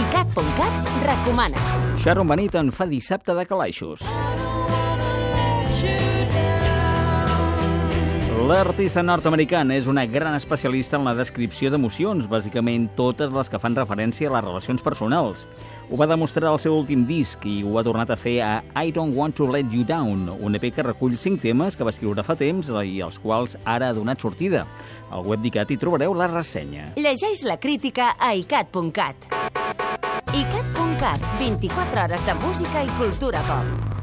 ICAT.cat recomana. Sharon Benit en fa dissabte de calaixos. L'artista nord-americana és una gran especialista en la descripció d'emocions, bàsicament totes les que fan referència a les relacions personals. Ho va demostrar al seu últim disc i ho ha tornat a fer a I Don't Want to Let You Down, un EP que recull cinc temes que va escriure fa temps i als quals ara ha donat sortida. Al web d'ICAT hi trobareu la ressenya. Llegeix la crítica a ICAT.cat. ICAT.cat, 24 hores de música i cultura pop.